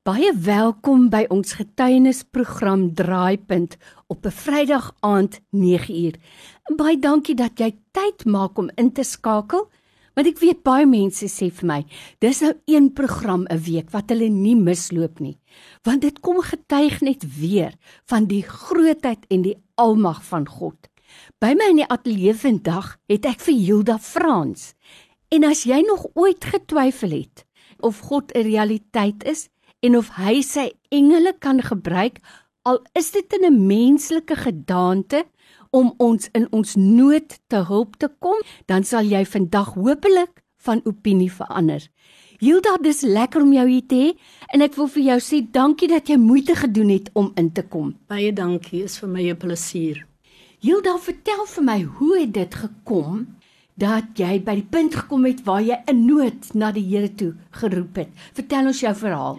Baie welkom by ons getuienisprogram Draaipunt op 'n Vrydag aand 9uur. Baie dankie dat jy tyd maak om in te skakel, want ek weet baie mense sê vir my, dis nou een program 'n week wat hulle nie misloop nie, want dit kom getuig net weer van die grootheid en die almag van God. By my in die ateljee vandag het ek vir Hilda Frans. En as jy nog ooit getwyfel het of God 'n realiteit is, en of hy sy engele kan gebruik al is dit in 'n menslike gedaante om ons in ons nood te hulp te kom, dan sal jy vandag hopelik van opinie verander. Hilda, dis lekker om jou hier te hê en ek wil vir jou sê dankie dat jy moeite gedoen het om in te kom. Baie dankie, is vir my 'n plesier. Hilda, vertel vir my, hoe het dit gekom dat jy by die punt gekom het waar jy in nood na die Here toe geroep het? Vertel ons jou verhaal.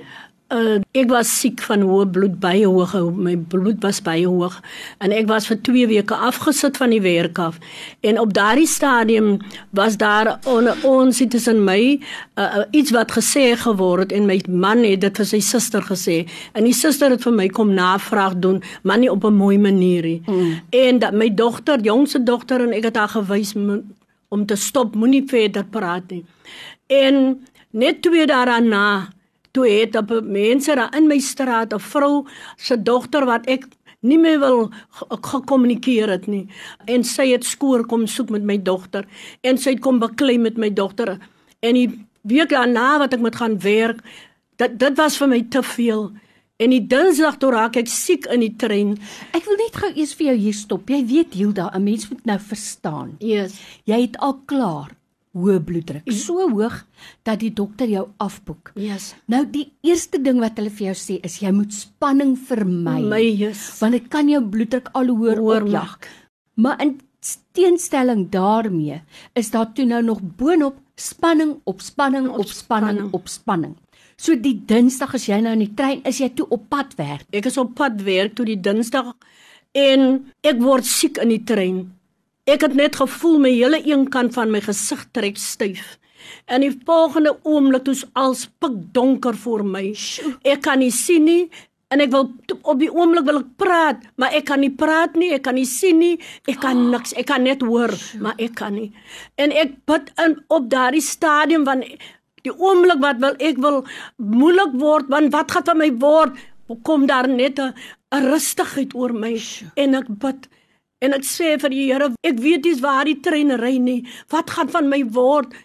Uh, ek was siek van hoë bloed baie hoog, my bloed was baie hoog en ek was vir 2 weke afgesit van die werk af. En op daardie stadium was daar on, ons tussen my uh, iets wat gesê geword en my man het dit vir sy suster gesê. En die suster het vir my kom navraag doen, maar nie op 'n mooi manier nie. Mm. En dat my dogter, jongste dogter en ek het haar gewys om te stop, moenie verder praat nie. En net twee daarna toe het op mense daar in my straat 'n vrou se dogter wat ek nie meer wil gekommunikeer het nie. En sy het skoor kom soek met my dogter en sy het kom beklei met my dogter. En die week daarna wat ek moet gaan werk dit dit was vir my te veel. En die dinsdag toe raak ek siek in die trein. Ek wil net gou eers vir jou hier stop. Jy weet Hilda 'n mens moet nou verstaan. Yes. Jy het al klaar hoë bloeddruk. Ja. So hoog dat die dokter jou afboek. Yes. Nou die eerste ding wat hulle vir jou sê is jy moet spanning vermy. My yes. Want dit kan jou bloeddruk al hoe hoër opjag. Maar in teenstelling daarmee is daar toe nou nog boonop spanning op spanning op spanning op spanning. So die Dinsdag as jy nou in die trein is jy toe op pad werk. Ek is op pad werk toe die Dinsdag en ek word siek in die trein. Ek het net gevoel my hele een kant van my gesig trek styf. En die volgende oomblik toets als pik donker voor my. Ek kan nie sien nie en ek wil op die oomblik wil ek praat, maar ek kan nie praat nie, ek kan nie sien nie, ek kan niks, ek kan net hoor, maar ek kan nie. En ek bid in op daardie stadium van die oomblik wat wil ek wil moeilik word, want wat gaan van my word? Kom daar net 'n rustigheid oor my en ek bid En ek sê vir die Here, ek weet nie waar die trein ry nie. Wat gaan van my word?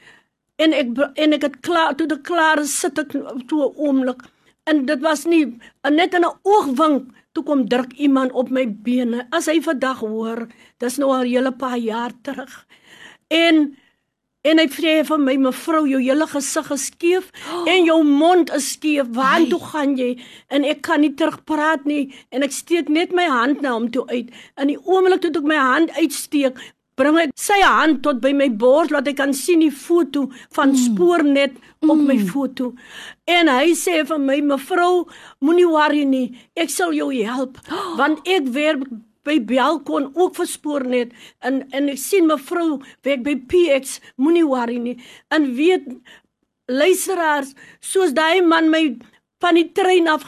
En ek en ek het klaar toe die klaar sit ek toe 'n oomblik. En dit was nie net in 'n oogwink toe kom druk iemand op my bene. As hy vandag hoor, dis nou al 'n hele paar jaar terug. En En hy sê vir my mevrou, jou hele gesig is skeef oh. en jou mond is skeef. Waar toe gaan jy? En ek kan nie terugpraat nie en ek steek net my hand na hom toe uit. In die oomblik toe ek my hand uitsteek, bring ek sy hand tot by my bors laat ek kan sien die foto van mm. spoornet op mm. my foto. En hy sê vir my mevrou, moenie worry nie. Ek sal jou help oh. want ek werk by Belkon ook verspoor net. En en ek sien mevrou werk by PX moenie worry nie. En weet luisteraars soos daai man my van die trein af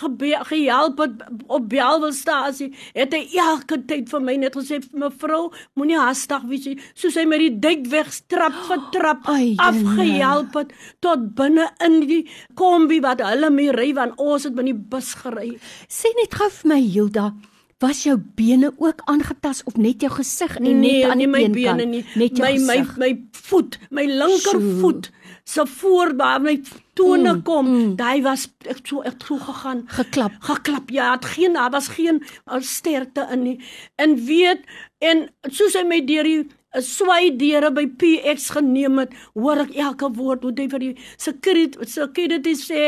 gehelp het op Belwelstasie het hy elke tyd vir my net gesê mevrou moenie haastig wees nie. Soos hy met die dik weg trap vir trap afgehelp het tot binne in die kombi wat hulle mee ry want ons het met die bus gery. Sê net gou vir my Hilda Was jou bene ook aangetas of net jou gesig en nee, net aan die my bene nie. Net my my my voet my linkervoet se voorbaar my tone mm, kom. mm. daai was ek so ek so gegaan. Geklap. Geklap ja het geen daar was geen sterkte in nie. En weet en soos hy my deur die swai deure by PX geneem het, hoor ek elke woord wat hy vir die security security sê,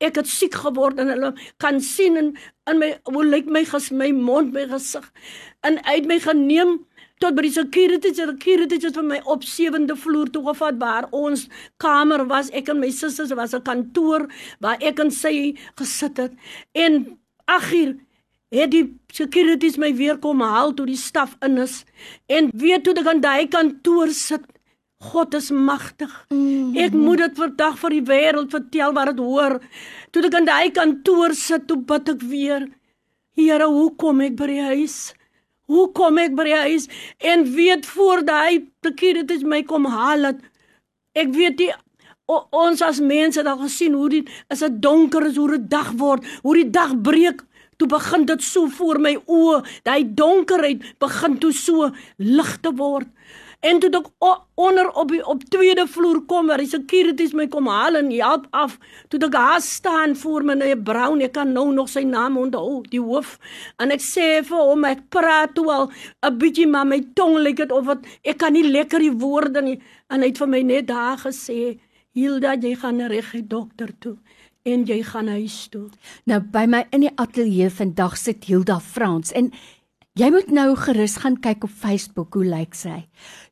ek het siek geword en hulle kan sien in in my hoe lyk my ges my mond, my gesig. En uit my geneem tot by die security, security het my op sewende vloer toe gevat waar ons kamer was. Ek en my susters was 'n kantoor waar ek en sy gesit het. En ag hier het die securities my weer kom haal toe die staf in is en weet toe ek aan daai kantoor sit God is magtig. Ek moet dit vandag vir die wêreld vertel wat dit hoor. Toe ek in daai kantoor sit, toe bid ek weer. Here, hoe kom ek by die huis? Hoe kom ek by die huis? En weet voor daai securities my kom haal het. Ek weet die o, ons as mense het al gesien hoe dit as dit donker is, hoe dit dag word, hoe die dag breek. Toe begin dit so voor my oë, daai donkerheid begin toe so lig te word. En toe ek onder op die op tweede vloer kom, waar die securities my kom haal en help af, toe ek daar staan voor meneer Brown, ek kan nou nog sy naam onthou, die hoof, en ek sê vir hom ek praat toe al 'n bietjie maar my tong lyk dit of wat ek kan nie lekker die woorde nie. En hy het vir my net daar gesê, "Hilda, jy gaan reg die dokter toe." En jy gaan huis toe. Nou by my in die ateljee vandag sit Hilda Frans en Jy moet nou gerus gaan kyk op Facebook hoe lyk sy.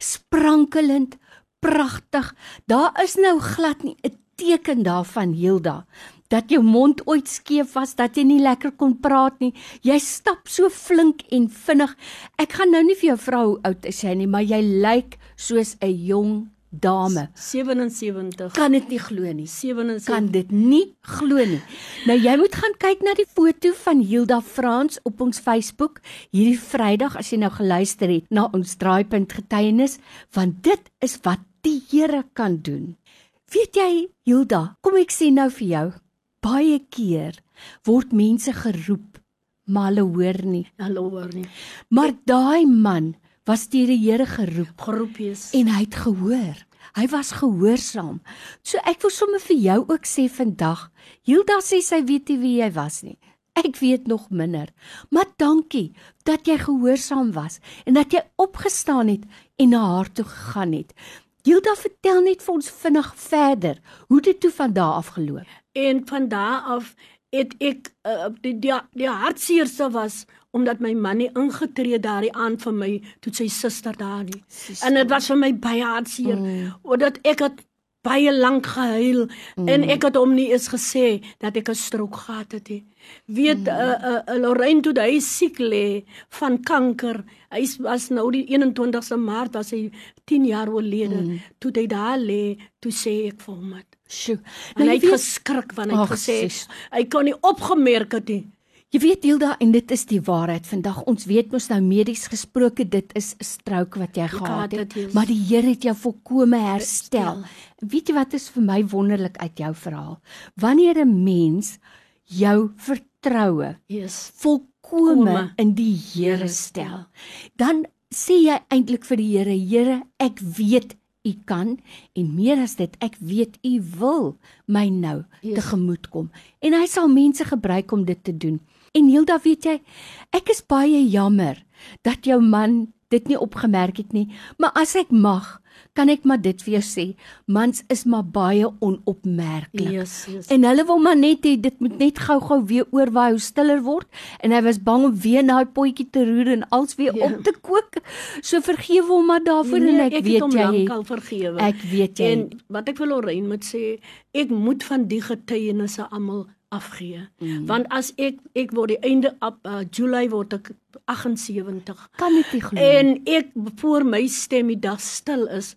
Sprankelend, pragtig. Daar is nou glad nie 'n teken daarvan Hilda dat jou mond ooit skeef was, dat jy nie lekker kon praat nie. Jy stap so flink en vinnig. Ek gaan nou nie vir jou vra hoe oud is jy nie, maar jy lyk soos 'n jong dame. 77 kan dit nie glo nie. 77 kan dit nie glo nie. Nou jy moet gaan kyk na die foto van Hilda Frans op ons Facebook hierdie Vrydag as jy nou geluister het na ons draaipunt getuienis want dit is wat die Here kan doen. Weet jy Hilda kom ek sê nou vir jou baie keer word mense geroep maar hulle hoor nie. Hulle hoor nie. Maar daai man was deur die Here geroep. Geroep is. En hy het gehoor. Hy was gehoorsaam. So ek wil sommer vir jou ook sê vandag, Hilda sê sy weet nie wie jy was nie. Ek weet nog minder. Maar dankie dat jy gehoorsaam was en dat jy opgestaan het en na haar toe gegaan het. Hilda vertel net vir ons vinnig verder hoe dit toe van daar af geloop. En van daar af het ek uh, die die, die hartseerste was omdat my man nie ingetree daardie aand vir my toe sy suster daar nie. Sister. En dit was vir my baie hartseer mm. omdat ek het baie lank gehuil mm. en ek het hom nie eens gesê dat ek 'n strook gehad het nie. Weet mm. uh, uh, uh, Lorraine toe hy siek lê van kanker. Hy was nou die 21ste Maart was hy 10 jaar oorlede. Mm. Toe hy daar lê, toe sê ek vir hom het. Sjoe. Nou, hy het weet... geskrik wanneer hy gesê hy kon nie opgemerk het nie. Jy weet Hilda en dit is die waarheid. Vandag ons weet mos nou medies gesproke dit is 'n strook wat jy gehad het, het maar die Here het jou volkome herstel. herstel. Weet jy wat is vir my wonderlik uit jou verhaal? Wanneer 'n mens jou vertroue yes. volkome in die Here stel, dan sê jy eintlik vir die Here, Here, ek weet U kan en meer as dit, ek weet U wil my nou yes. tegemoet kom. En hy sal mense gebruik om dit te doen. En Hilda, weet jy, ek is baie jammer dat jou man dit nie opgemerk het nie, maar as ek mag, kan ek maar dit vir jou sê, mans is maar baie onopmerklik. Yes, yes. En hulle wil maar net hê dit moet net gou-gou weer oorwaai hoe stiller word en hy was bang om weer na die potjie te roer en als weer ja. op te kook. So vergewe hom maar daarvoor nee, en ek, ek weet jy ek al vergewe. Ek weet jy. En wat ek wil Lorraine moet sê, ek moet van die getuienisse almal afgee. Mm. Want as ek ek word die einde op uh, Julie word ek 78. Kan dit nie glo. En ek voor my stem die dag stil is,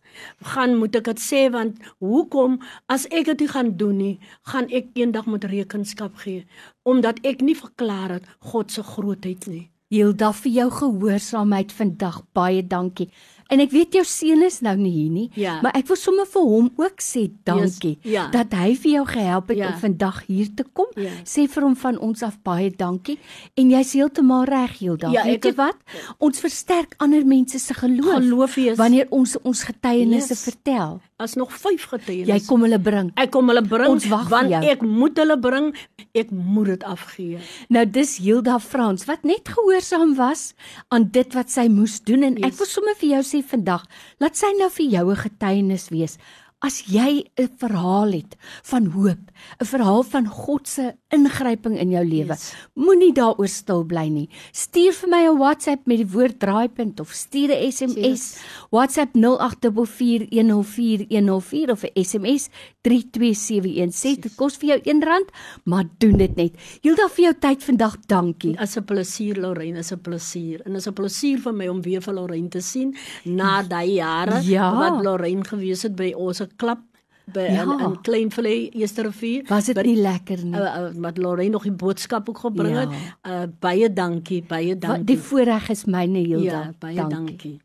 gaan moet ek dit sê want hoekom as ek dit gaan doen nie, gaan ek eendag moet rekenskap gee omdat ek nie verklaar het God se grootheid nie. Hilda vir jou gehoorsaamheid vandag baie dankie. En ek weet jou seun is nou nie hier nie, ja. maar ek wil sommer vir hom ook sê dankie yes, ja. dat hy vir jou gehelp het ja. om vandag hier te kom. Ja. Sê vir hom van ons af baie dankie en jy's heeltemal reg, Hilda. Ja, weet jy wat? Ons versterk ander mense se geloof. Geloof is wanneer ons ons getuienisse yes. vertel. As nog 5 getuienisse. Jy kom hulle bring. Ek kom hulle bring want ek moet hulle bring. Ek moet dit afgee. Nou dis Hilda Frans wat net gehoorsaam was aan dit wat sy moes doen en yes. ek wil sommer vir jou sê vandag, laat sy nou vir jou 'n getuienis wees As jy 'n verhaal het van hoop, 'n verhaal van God se ingryping in jou lewe, yes. moenie daaroor stil bly nie. Stuur vir my 'n WhatsApp met die woord draaipunt of stuur 'n SMS. Yes. WhatsApp 0844104104 of 'n SMS 32716. Dit kos vir jou R1, maar doen dit net. Hilda vir jou tyd vandag, dankie. As 'n plesier Lorraine, is 'n plesier. En is 'n plesier vir my om weer vir Lorraine te sien na daai jare ja. wat Lorraine gewees het by ons klap by ja. in, in Kleinvlei Eerste Rivier. Was dit nie lekker nie? Uh, uh, wat Lorraine nog die boodskap ook gebring ja. het. Uh, baie dankie, baie dankie. Wat die voorreg is myne Hilda. Ja, baie dankie. dankie.